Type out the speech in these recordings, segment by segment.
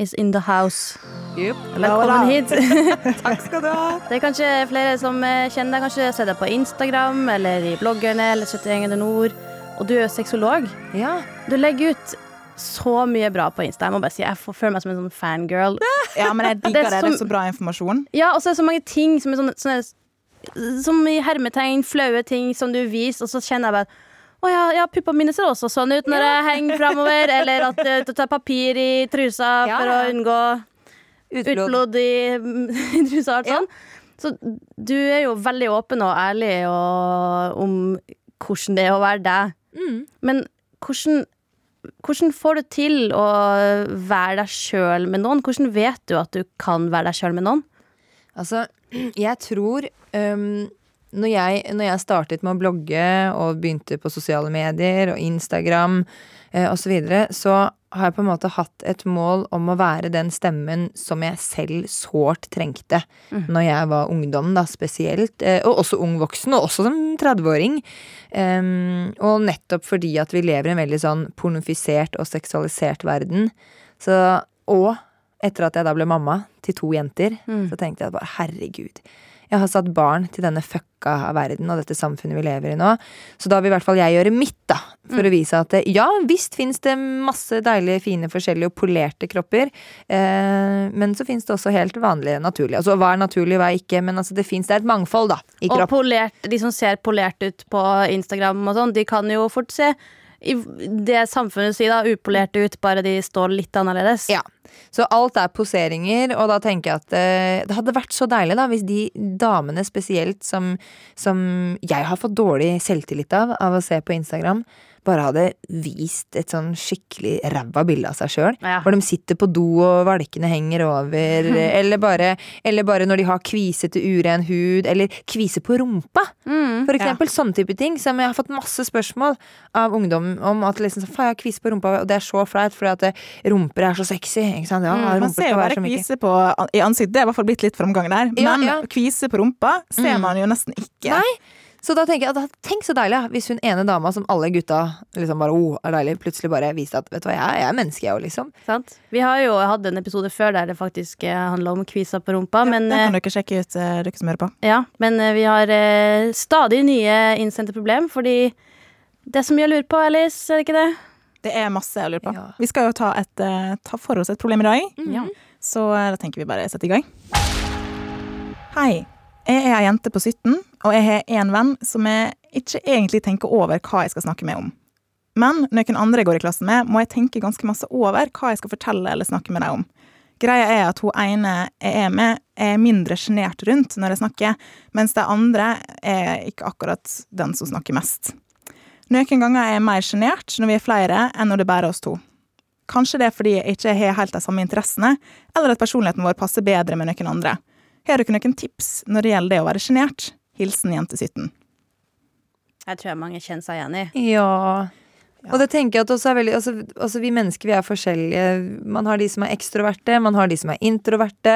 is in the house. Velkommen hit. Takk skal du ha. Det er kanskje flere som eh, kjenner deg, kanskje ser deg på Instagram eller i bloggerne eller 71 nord. Og du er jo sexolog. Ja. Du legger ut så mye bra på Insta. Jeg må bare si, jeg føler meg som en sånn fangirl. Ja, men jeg Det er det. Det er så bra informasjon. Ja, og så er det så mange ting som er sånne, sånne Som i hermetegn, flaue ting som du viser, og så kjenner jeg bare å ja, ja puppene mine ser også sånn ut når jeg henger framover. Eller at eh, du tar papir i trusa for å unngå Utblod. utblod i, i trusa. alt sånn. Så du er jo veldig åpen og ærlig og, om hvordan det er å være deg. Mm. Men hvordan, hvordan får du til å være deg sjøl med noen? Hvordan vet du at du kan være deg sjøl med noen? Altså, jeg tror øhm, når, jeg, når jeg startet med å blogge og begynte på sosiale medier og Instagram eh, osv., så, videre, så har jeg på en måte hatt et mål om å være den stemmen som jeg selv sårt trengte når jeg var ungdom, da spesielt. Eh, og også ung voksen, og også som 30-åring. Um, og nettopp fordi at vi lever i en veldig sånn pornofisert og seksualisert verden. Så, og etter at jeg da ble mamma til to jenter, så tenkte jeg bare herregud. Jeg har satt barn til denne fucka verden og dette samfunnet vi lever i nå. Så da vil i hvert fall jeg gjøre mitt, da. For å vise at ja, visst fins det masse deilige, fine, forskjellige og polerte kropper. Eh, men så fins det også helt vanlige, naturlige. Altså hva er naturlig, hva er ikke. Men altså det fins det er et mangfold, da. I Og kropp. polert, de som ser polert ut på Instagram og sånn, de kan jo fort se i det samfunnet sier da, upolerte ut, bare de står litt annerledes. Ja. Så alt er poseringer, og da tenker jeg at eh, det hadde vært så deilig da hvis de damene spesielt som, som jeg har fått dårlig selvtillit av av å se på Instagram, bare hadde vist et sånn skikkelig ræva bilde av seg sjøl. Ja. Hvor de sitter på do og valkene henger over, eller bare, eller bare når de har kvisete, uren hud, eller kvise på rumpa. Mm. For eksempel sånne type ting som jeg har fått masse spørsmål av ungdom om. At liksom, faen, jeg har kvise på rumpa, og det er så flaut, fordi at rumper er så sexy. Ikke sant? Ja, Mm, Man ser jo bare kvise på, i ansiktet. Det er i hvert fall blitt litt framgang der. Ja, Men ja. kvise på rumpa ser Mm. man jo nesten ikke. Nei. Så da tenker jeg tenk så deilig hvis hun ene dama som alle gutta liksom bare oh, er deilig, plutselig bare viste at vet du hva, jeg, jeg er menneske, jeg òg, liksom. Sant? Vi har jo hatt en episode før der det faktisk eh, handla om kvisa på rumpa, men, det kan eh, dere sjekke ut, eh, dere som hører på. ja, men vi har stadig nye innsendte problem, fordi det er så mye jeg lurer på, Alice, er det ikke det? Det er masse å lurer på. Ja. Vi skal jo ta, et, eh, ta for oss et problem i dag, Ja. så eh, da tenker vi bare sette i gang. Hei. Jeg er ei jente på 17, og jeg har en venn som jeg ikke egentlig tenker over hva jeg skal snakke med om. Men når noen andre jeg går i klassen med, må jeg tenke ganske masse over hva jeg skal fortelle eller snakke med dem om. Greia er at hun ene jeg er med, er mindre sjenert rundt når jeg snakker, mens de andre er ikke akkurat den som snakker mest. Noen ganger er jeg mer sjenert når vi er flere, enn når det er oss to. Kanskje det er fordi jeg ikke har helt de samme interessene, eller at personligheten vår passer bedre med noen andre. Har dere noen tips når det gjelder det å være sjenert? Hilsen jente 17. Jeg tror jeg mange kjenner seg igjen i. Ja. Og det tenker jeg at også er veldig altså, altså vi mennesker vi er forskjellige. Man har de som er ekstroverte, man har de som er introverte.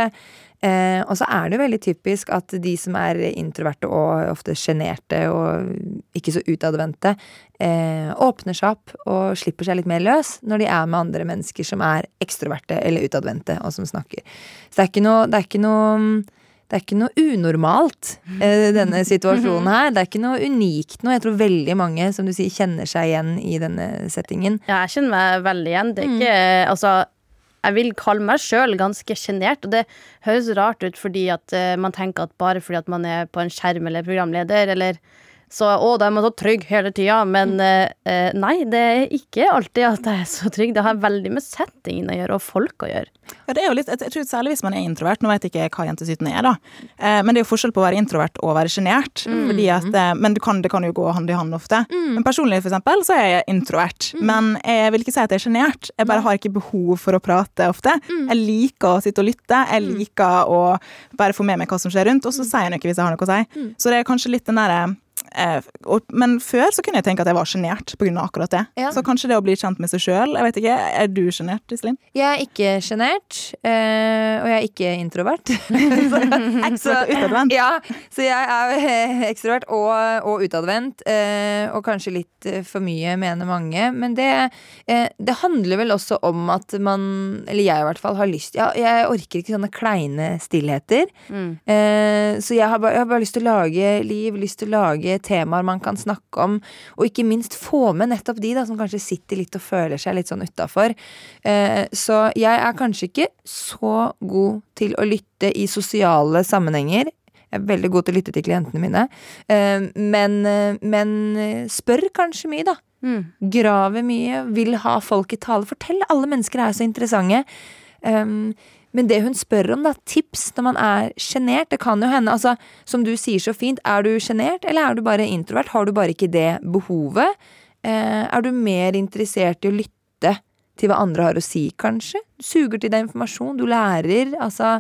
Eh, og så er det jo veldig typisk at de som er introverte og ofte sjenerte og ikke så utadvendte, eh, åpner seg opp og slipper seg litt mer løs når de er med andre mennesker som er ekstroverte eller utadvendte og som snakker. Så det er ikke noe, det er ikke noe det er ikke noe unormalt, eh, denne situasjonen her. Det er ikke noe unikt noe. Jeg tror veldig mange som du sier, kjenner seg igjen i denne settingen. Ja, jeg kjenner meg veldig igjen. Det er ikke Altså, jeg vil kalle meg sjøl ganske sjenert, og det høres rart ut fordi at eh, man tenker at bare fordi at man er på en skjerm eller programleder, eller Så å, da er man så trygg hele tida. Men eh, eh, nei, det er ikke alltid at jeg er så trygg. Det har veldig med settingen å gjøre, og folk å gjøre. Ja, det er jo litt, jeg tror Særlig hvis man er introvert. Nå vet jeg ikke hva jentesyten er, da. Eh, men det er jo forskjell på å være introvert og å være sjenert. Mm. eh, Men kan, det kan jo gå hand i hand ofte. Men personlig for eksempel, så er jeg introvert. Men jeg vil ikke si at jeg er sjenert. Jeg bare har ikke behov for å prate ofte. Jeg liker å sitte og lytte. Jeg liker å bare få med meg hva som skjer rundt, og så sier jeg noe hvis jeg har noe å si. Så det er kanskje litt den derre men før så kunne jeg tenke at jeg var sjenert pga. akkurat det. Ja. Så kanskje det å bli kjent med seg sjøl. Er du sjenert, Iselin? Jeg er ikke sjenert, eh, og jeg er ikke introvert. Ekstrovert og utadvendt. Ja, så jeg er eh, ekstrovert og, og utadvendt. Eh, og kanskje litt eh, for mye, mener mange. Men det, eh, det handler vel også om at man, eller jeg i hvert fall, har lyst ja, Jeg orker ikke sånne kleine stillheter. Eh, så jeg har, bare, jeg har bare lyst til å lage liv, lyst til å lage temaer man kan snakke om. Og ikke minst få med nettopp de da, som kanskje sitter litt og føler seg litt sånn utafor. Eh, så jeg er kanskje ikke så god til å lytte i sosiale sammenhenger. Jeg er veldig god til å lytte til klientene mine. Eh, men, men spør kanskje mye, da. Graver mye, vil ha folk i tale. Fortell, alle mennesker er så interessante. Um, men det hun spør om, da, tips når man er sjenert, det kan jo hende, altså, som du sier så fint, er du sjenert, eller er du bare introvert? Har du bare ikke det behovet? Eh, er du mer interessert i å lytte til hva andre har å si, kanskje? Du suger til deg informasjon, du lærer, altså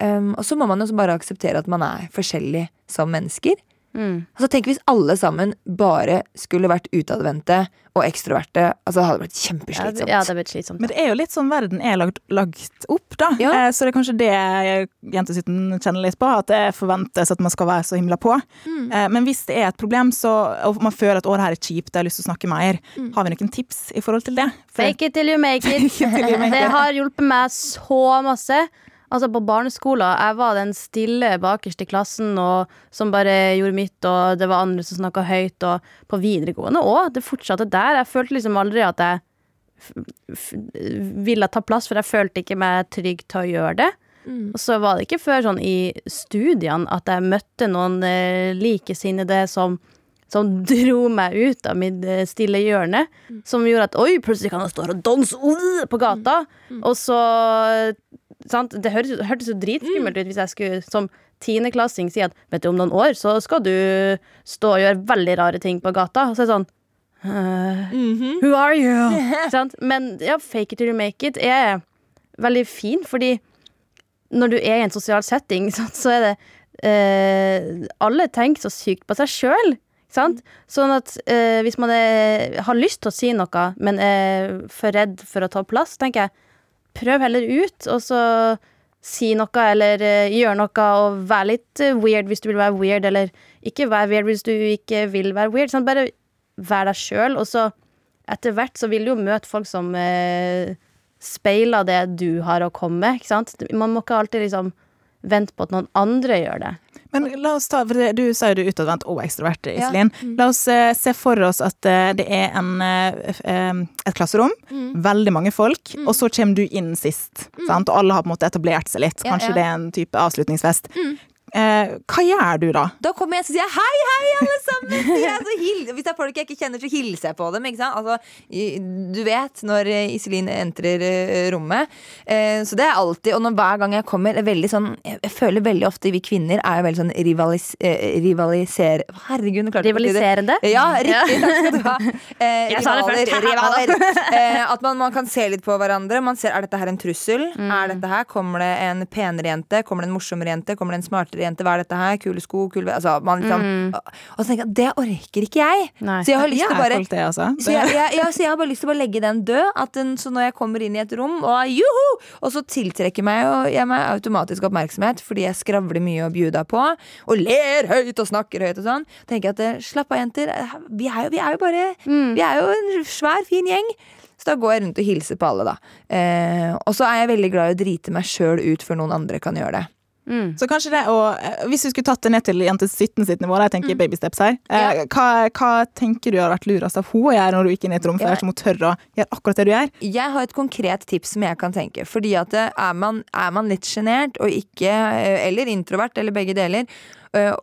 um, Og så må man jo bare akseptere at man er forskjellig som mennesker. Altså Tenk hvis alle sammen bare skulle vært utadvendte og ekstroverte. Altså Det hadde blitt Ja, kjempeslitsomt. det, ja, det slitsomt. Men det er jo litt sånn verden er lagt, lagt opp, da. Ja. Eh, så det er kanskje det jentesyten kjenner litt på, at det forventes at man skal være så himla på. Eh, men hvis det er et problem, så, og man føler at å, det her er kjipt, jeg har lyst til å snakke mer, har vi noen tips i forhold til det? For- Fake it till you make it. It you make det har hjulpet meg så masse. Altså På barneskolen jeg var den stille bakerst i klassen og som bare gjorde mitt, og det var andre som snakka høyt. Og på videregående òg. Det fortsatte der. Jeg følte liksom aldri at jeg ville ta plass, for jeg følte ikke meg trygg til å gjøre det. Og så var det ikke før sånn i studiene at jeg møtte noen eh, likesinnede som som dro meg ut av mitt eh, stille hjørne. Som gjorde at oi, plutselig kan jeg stå her og danse uh, på gata. Og så sant? Det hørtes, jo dritskummelt ut hvis jeg skulle som tiendeklassing si at vet du, om noen år så skal du stå og gjøre veldig rare ting på gata. Og så er det sånn «Øh, Who are you? sant? Men ja, fake it till you make it er veldig fin, fordi når du er i en sosial setting, sant, så er det uh, Alle tenker så sykt på seg sjøl. Sant? Sånn at eh, hvis man er, har lyst til å si noe, men er for redd for å ta plass, tenker jeg prøv heller ut, og så si noe, eller eh, gjør noe, og vær litt eh, weird hvis du vil være weird, eller ikke vær weird hvis du ikke vil være weird. Sånn, Bare vær deg sjøl, og så etter hvert så vil du jo møte folk som eh, speiler det du har å komme med, ikke sant? Man må ikke alltid liksom vente på at noen andre gjør det. Men la oss ta, for det- du sa jo du er utadvendt og ekstrovert, Ja. Mm. La oss eh, se for oss at eh, det er en, eh, et klasserom, veldig mange folk, og så kommer du inn sist. Sant? Og alle har på en måte etablert seg litt. Ja, Kanskje ja. det er en type avslutningsfest. Eh, hva gjør du da? Da kommer jeg og sier hei, hei, alle sammen! Jeg, så Hvis det er folk jeg ikke kjenner, så hilser jeg på dem. Ikke sant? Altså, du vet når eh, Iselin entrer eh, rommet. Eh, så det er alltid, og når, hver gang jeg kommer er sånn, jeg, føler veldig ofte vi kvinner er jo veldig sånn rivalis, eh, rivaliser... Herregud, nå klarte jeg å si det. Rivaliserende? Ja, riktig. Takk skal du ha. Eh, Jeg sa det rivaler, først. rivaler. Eh, at man, man kan se litt på hverandre. Man ser, Er dette her en trussel? Mm. Er dette her, Kommer det en penere jente? Kommer det en morsommere jente? Kommer det en smartere jente? Hva er dette her? Kule sko? Kule altså, man liksom, Og så tenker jeg det orker ikke jeg. Mm. Nei. Så jeg har lyst til å bare det, altså? så jeg, jeg, jeg, så jeg har bare lyst til å bare legge den død. At den, så når jeg kommer inn i et rom, og juhu! Og så tiltrekker meg og jeg meg automatisk oppmerksomhet fordi jeg skravler mye og bjuder på. Og ler høyt og snakker høyt og sånn. tenker jeg at eh, slapp av, jenter. Vi er jo, vi er jo bare Vi er jo en svær, fin gjeng. Så da går jeg rundt og hilser på alle, da. Eh, og så er jeg veldig glad i å drite meg sjøl ut før noen andre kan gjøre det. Mm. Så kanskje det å eh, Hvis vi skulle tatt det ned til jente 17 sitt nivå, jeg tenker baby steps her, eh, Ja. hva, hva tenker du har vært lurest av hun å gjøre når du gikk inn i et rom Ja. før, som hun tør å gjøre akkurat det du gjør? Jeg har et konkret tips som jeg kan tenke. Fordi at eh, er man, er man litt sjenert, og ikke Eller introvert, eller begge deler.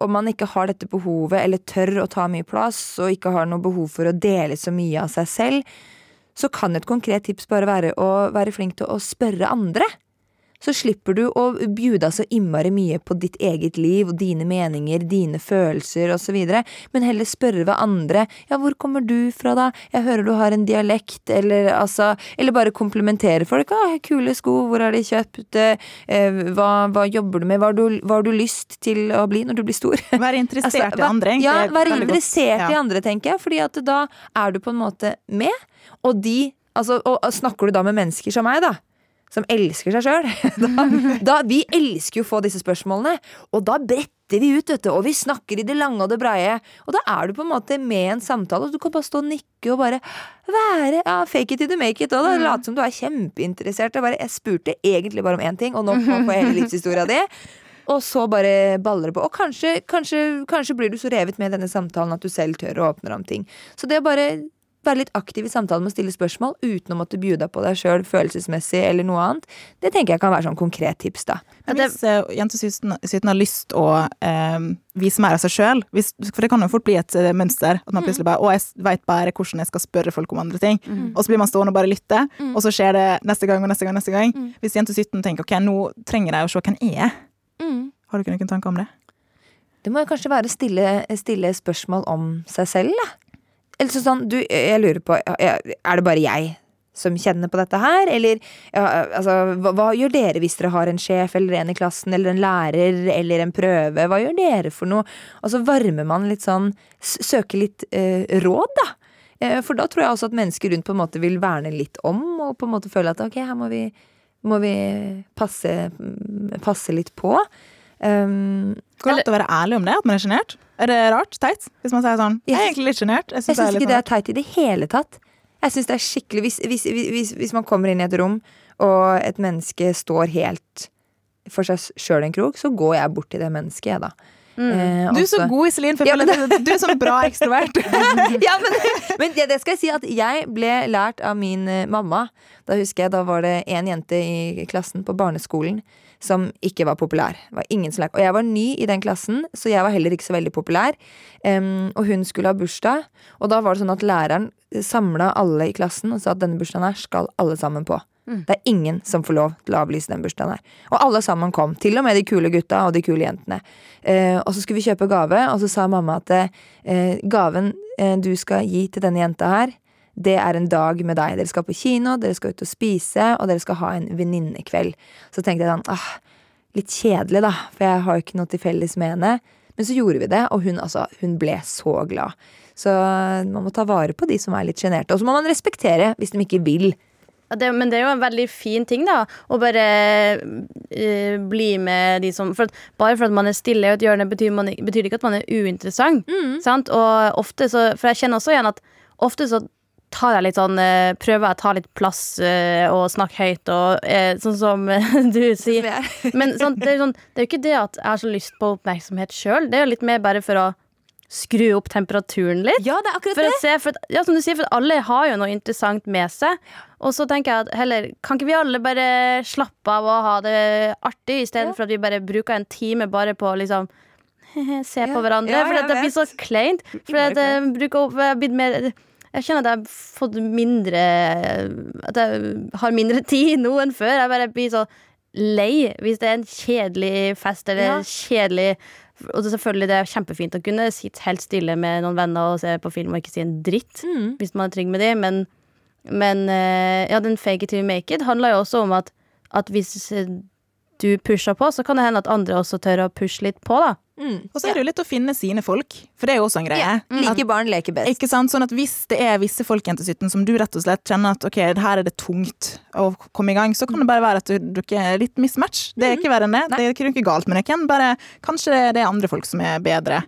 Og man ikke har dette behovet, eller tør å ta mye plass, og ikke har noe behov for å dele så mye av seg selv, så kan et konkret tips bare være å være flink til å spørre andre. Så slipper du å bjuda så innmari mye på ditt eget liv og dine meninger, dine følelser osv., men heller spørre hva andre Ja, hvor kommer du fra, da? Jeg hører du har en dialekt, eller altså Eller bare komplementere folk. Ah, kule sko, hvor har de kjøpt? Eh, hva, hva jobber du med? Hva har du, hva har du lyst til å bli når du blir stor? Være interessert Altså, i andre. egentlig, Ja, være interessert godt. i andre, tenker jeg. Fordi at da er du på en måte med. Og de altså, og snakker du da med mennesker som meg, da. Som elsker seg sjøl. Vi elsker jo å få disse spørsmålene. Og da bretter vi ut, du. Og vi snakker i det lange og det breie. Og da er du på en måte med en samtale, og du kan bare stå og nikke og bare være ja, fake it till you make it. Og da late som du er kjempeinteressert. Bare, jeg spurte egentlig bare om én ting, og nå får jeg hele livshistoria di. Og så bare baller det på. Og kanskje, kanskje, kanskje blir du så revet med i denne samtalen at du selv tør å åpne om ting. Så det å bare være litt aktiv i samtalen med å stille spørsmål uten å måtte bjuda på deg sjøl følelsesmessig eller noe annet, det tenker jeg kan være sånn konkret tips, da. Men hvis uh, jente 17 17 har lyst å uh, vise mer av seg sjøl, for det kan jo fort bli et uh, mønster, at man plutselig bare 'Å, jeg veit bare hvordan jeg skal spørre folk om andre ting', og så blir man stående og bare lytte, og så skjer det neste gang og neste gang. neste gang. Hvis jente 17 tenker 'OK, nå trenger jeg å se hvem jeg er', har du ikke noen tanker om det? Det må jo kanskje være å stille, stille spørsmål om seg selv, da. Eller så sånn, du, jeg lurer på, er det bare jeg som kjenner på dette her, eller ja, altså, hva, hva gjør dere hvis dere har en sjef eller en i klassen, eller en lærer, eller en prøve, hva gjør dere for noe? Og så varmer man litt sånn, søker litt eh, råd, da. Eh, for da tror jeg også at mennesker rundt på en måte vil verne litt om, og på en måte føle at ok, her må vi, må vi passe, passe litt på. Um, Går det an å være ærlig om det, at man er sjenert? Er det rart? Teit? Hvis man sier sånn 'Jeg er egentlig litt sjenert'. Jeg syns ikke det er teit i det hele tatt. Jeg synes det er skikkelig hvis, hvis, hvis, hvis man kommer inn i et rom, og et menneske står helt for seg sjøl en krok, så går jeg bort til det mennesket, jeg, da. Eh, Du er så god, Iselin, Ja, men du er sånn bra ekstrovert. ja, men, men det, det skal jeg si at jeg ble lært av min eh, mamma. Da husker jeg, da var det en jente i klassen på barneskolen som ikke var populær. Var. Og jeg var ny i den klassen, så jeg var heller ikke så veldig populær. Um, og hun skulle ha bursdag, og da var det sånn at læreren samla alle i klassen og sa at denne bursdagen her skal alle sammen på. Det er ingen som får lov til å avlyse den bursdagen her. Og alle sammen kom. Til og med de kule gutta og de kule jentene. Eh, og så skulle vi kjøpe gave, og så sa mamma at eh, gaven eh, du skal gi til denne jenta her, det er en dag med deg. Dere skal på kino, dere skal ut og spise, og dere skal ha en venninnekveld. Så tenkte jeg sånn, ah, litt kjedelig da, for jeg har jo ikke noe til felles med henne. Men så gjorde vi det, og hun, altså, hun ble så glad. Så man må ta vare på de som er litt sjenerte. Og så må man respektere hvis de ikke vil. Ja, det, men det er jo en veldig fin ting, da. Å bare uh, bli med de som for at, Bare for at man er stille i et hjørne, betyr, man, betyr det ikke at man er uinteressant. Sant? Og ofte så For jeg kjenner også igjen at ofte så tar jeg litt sånn eh, Prøver jeg å ta litt plass uh, og snakke høyt og uh, sånn som du sier. Men sånn, det, er jo sånn, ikke det at jeg har så lyst på oppmerksomhet sjøl. Det er jo litt mer bare for å skru opp temperaturen litt. Ja, det er akkurat For det. se, for, ja, som du sier, for alle har jo noe interessant med seg. Og så tenker jeg at heller Kan ikke vi alle bare slappe av og ha det artig, istedenfor Ja. at vi bare bruker en time bare på liksom se på hverandre? Ja, for det blir så kleint. For at jeg bruker opp blitt mer jeg kjenner at jeg har fått mindre At jeg har mindre tid nå enn før. Jeg bare blir så lei hvis det er en kjedelig fest eller Ja. kjedelig Og det, selvfølgelig det er kjempefint å kunne sitte helt stille med noen venner og se på film og ikke si en dritt Mm. hvis man er trygg med det, men, men eh, ja, den fake it till you make it handler jo også om at, at hvis eh, du pusher på, så kan det hende at andre også tør å pushe litt på, da. Mm. Og så er det jo litt å finne sine folk, for det er jo også en greie. Ja. At- Like barn leker best. Ikke sant? Sånn at Hvis det er visse folk jente 17 som du rett og slett kjenner at ok, her er det tungt å komme i gang, så kan det bare være at du, dere er litt mismatch. Det er ikke verre enn det. Det er ikke galt, galt med dere. Bare, kanskje det er andre folk som er bedre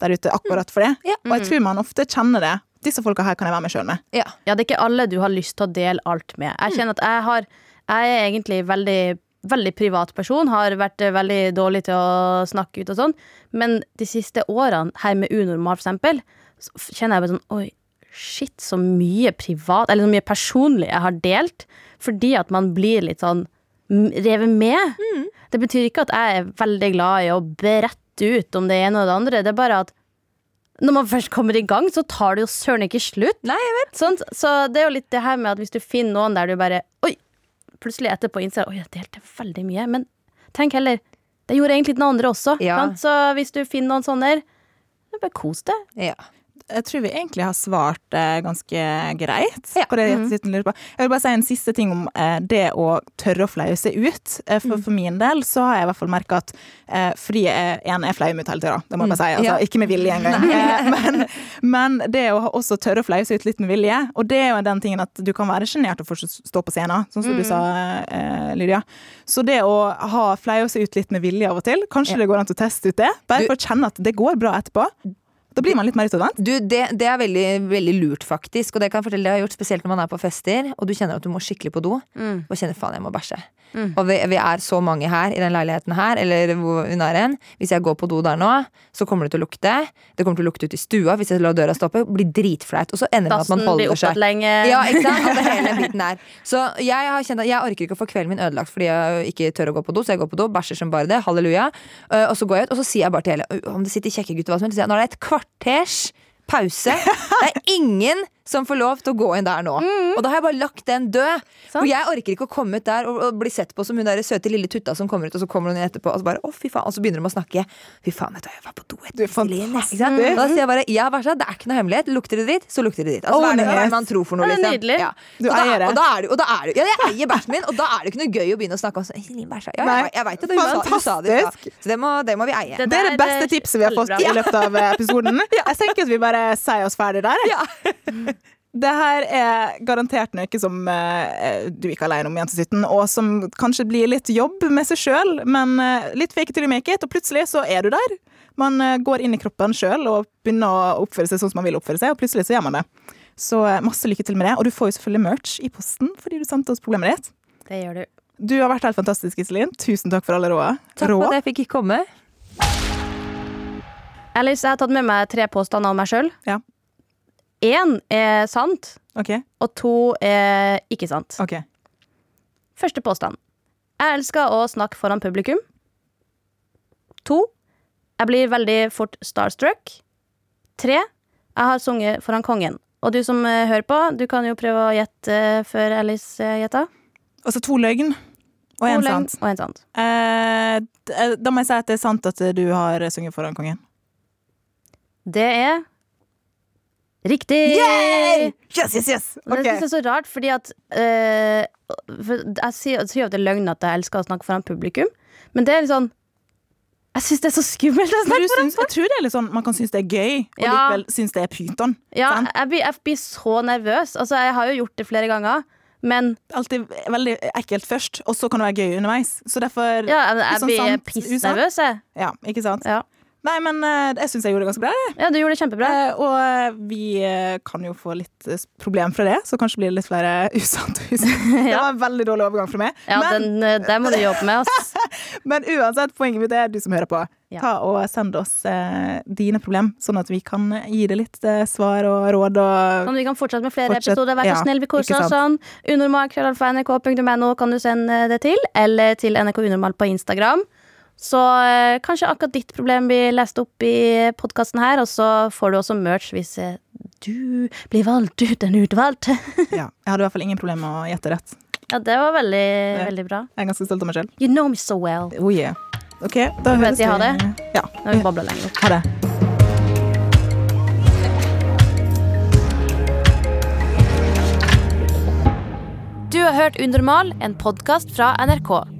der ute akkurat for det. Ja. Og jeg tror man ofte kjenner det. Disse folka her kan jeg være med sjøl med. Ja. Ja, det er ikke alle du har lyst til å dele alt med. Jeg kjenner at jeg har Jeg er egentlig veldig veldig privat person, har vært eh, veldig dårlig til å snakke ut og sånn. Men de siste årene, her med Unormal for eksempel, så kjenner jeg bare sånn Oi, shit, så mye privat, eller så mye personlig jeg har delt. Fordi at man blir litt sånn revet med. Det betyr ikke at jeg er veldig glad i å berette ut om det ene og det andre. Det er bare at når man først kommer i gang, så tar det jo søren ikke slutt. Nei, jeg vet. Sånt? Så det er jo litt det her med at hvis du finner noen der du bare Oi! Plutselig etterpå innser Oi, jeg delte veldig mye. Men tenk heller Det gjorde egentlig den andre også. Ja. Så hvis du finner noen sånne bare kos deg. Ja. Jeg tror vi egentlig har svart eh, ganske greit Ja. på det Jette lurer på. Jeg vil bare si en siste ting om eh, det å tørre å flaue seg ut. Eh, for, for min del så har jeg i hvert fall merka at eh, fordi jeg en er flau ut hele tida, det må jeg bare si. Altså, Ja. Ikke med vilje engang. Eh, men, men det å også tørre å flaue seg ut litt med vilje, og det er jo den tingen at du kan være sjenert og fortsatt stå på scenen, sånn som du sa, eh, Lydia. Så det å ha flaue seg ut litt med vilje av og til, kanskje Ja. det går an å teste ut det, bare Du- for å kjenne at det går bra etterpå. Da blir man litt mer utadvendt. Det, det er veldig, veldig lurt, faktisk. Og det kan jeg fortelle det jeg gjort Spesielt når man er på fester og du kjenner at du må skikkelig på do. Og kjenner faen, jeg må bæsje. Og vi, vi er så mange her i den leiligheten her, eller hvor hun er hen. Hvis jeg går på do der nå, så kommer det til å lukte. Det kommer til å lukte ut i stua hvis jeg lar døra stoppe. Blir dritflaut. Og så ender det med at man holder seg. lenge. Ja, ikke sant? Altså, hele biten der. Så jeg har kjent at jeg orker ikke å få kvelden min ødelagt fordi jeg ikke tør å gå på do. Så jeg går på do, bæsjer som bare det. Halleluja. Uh, og så går jeg ut, og så sier jeg bare til hele Om det sitter kjekke gutter, hva som helst, så sier jeg, nå er det et kvarters pause. Det er ingen som får lov til å gå inn der nå. Og da har jeg bare lagt den død. Sant. For jeg orker ikke å komme ut der og, og bli sett på som hun der søte lille tutta som kommer ut, og så kommer hun inn etterpå, og så bare å fy faen, og så begynner de å snakke. Fy faen, vet du, jeg var på do etter er Celine. Og da sier jeg bare ja, vær så det er ikke noe hemmelighet. Lukter det dritt, så lukter det dritt. Altså, hva er det, hva er det man tror for noe, er liksom? nydelig. Ja. Du og da, eier det. Og da er du, og da er du. ja, jeg eier bæsjen min, og da er det ikke noe gøy å begynne å snakke om sånn Celine bæsja. Ja, jeg, jeg vet det, hun sa, hun sa det. Ja. Så det må, det må vi eie. Det Det er det beste tipset vi har fått i løpet av eh, episoden. Jeg tenker at vi bare sier oss ferdig der. Ja. Det her er garantert noe som uh, du ikke er alene om, Jente 17, og som kanskje blir litt jobb med seg sjøl, men uh, litt fake it till you make it, og plutselig så er du der. Man uh, går inn i kroppen sjøl og begynner å oppføre seg sånn som man vil oppføre seg, og plutselig så gjør man det. Så masse lykke til med det, og du får jo selvfølgelig merch i posten fordi du sendte oss problemet ditt. Det gjør du. Du har vært helt fantastisk, Iselin. Tusen takk for alle råd. Takk for at jeg fikk komme. Alice, jeg har tatt med meg tre påstander om meg sjøl. Ja. Én er sant, okay. og to er ikke sant. ok. Første påstand. Jeg elsker å snakke foran publikum. To. Jeg blir veldig fort starstruck. Tre. Jeg har sunget foran kongen. Og du som eh, hører på, du kan jo prøve å gjette eh, før Alice eh, gjetter. Altså to løgn og én sant. Og en sant. Eh, da må jeg si at det er sant at du har sunget foran kongen. Det er riktig! Yes, yes, yes! Okay. Det synes jeg er så rart, fordi at eh, for Jeg sier sier at det er løgn at jeg elsker å snakke foran publikum, men det er litt sånn Jeg syns det er så skummelt å snakke foran folk. jeg tror det er litt sånn Man kan synes det er gøy, og Ja. likevel synes det er pyton. Ja, jeg blir, jeg blir så nervøs. Altså, jeg har jo gjort det flere ganger, men Alltid veldig ekkelt først, og så kan det være gøy underveis. Så derfor ja, jeg, jeg sånn blir pissnervøs, jeg. Ja, ikke sant? Ja. Nei, men eh, jeg syns jeg gjorde det ganske bra. jeg. ja, du gjorde det kjempebra. Eh, og eh, vi kan jo få litt problem fra det, så kanskje blir det litt flere usant og usant. Det var en veldig dårlig overgang fra meg. Ja, men, den, den må du jobbe med. Ass. men uansett, poenget mitt er du som hører på. Ja. Ta og Send oss eh, dine problem, sånn at vi kan gi deg litt eh, svar og råd. Og Sånn, vi kan fortsette med flere Fortsett, episoder. Vær så ja, snill, vi koser oss sånn. Unormal.nrk.no kan du sende det til, eller til NRK Unormal på Instagram. Så eh, kanskje akkurat ditt problem blir lest opp i podkasten her, og så får du også merch hvis eh, du blir valgt ut en utvalgt. ja, jeg hadde i hvert fall ingen problemer med å gjette rett. ja, det var veldig, veldig bra. Jeg er ganske stolt av meg selv. You know me so well. Oh yeah. OK, da høres vi ha det? Ja. Nå har vi babla lenge nok. Ha det. Du har hørt Unormal, en podkast fra NRK.